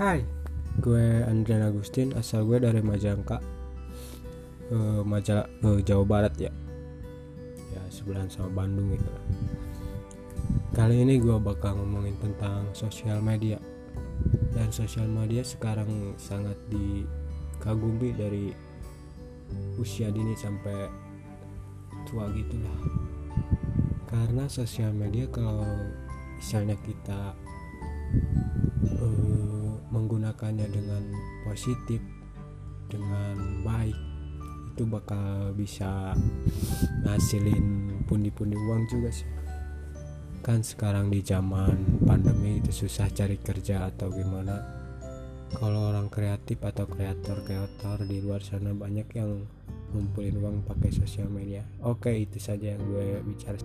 Hai, gue Andrian Agustin, asal gue dari Majangka, eh, Maja, eh, Jawa Barat ya, ya sebelahan sama Bandung gitu. Kali ini gue bakal ngomongin tentang sosial media dan sosial media sekarang sangat dikagumi dari usia dini sampai tua gitulah. Karena sosial media kalau misalnya kita eh, menggunakannya dengan positif dengan baik itu bakal bisa ngasilin pundi-pundi uang juga sih. Kan sekarang di zaman pandemi itu susah cari kerja atau gimana. Kalau orang kreatif atau kreator kreator di luar sana banyak yang ngumpulin uang pakai sosial media. Oke itu saja yang gue bicara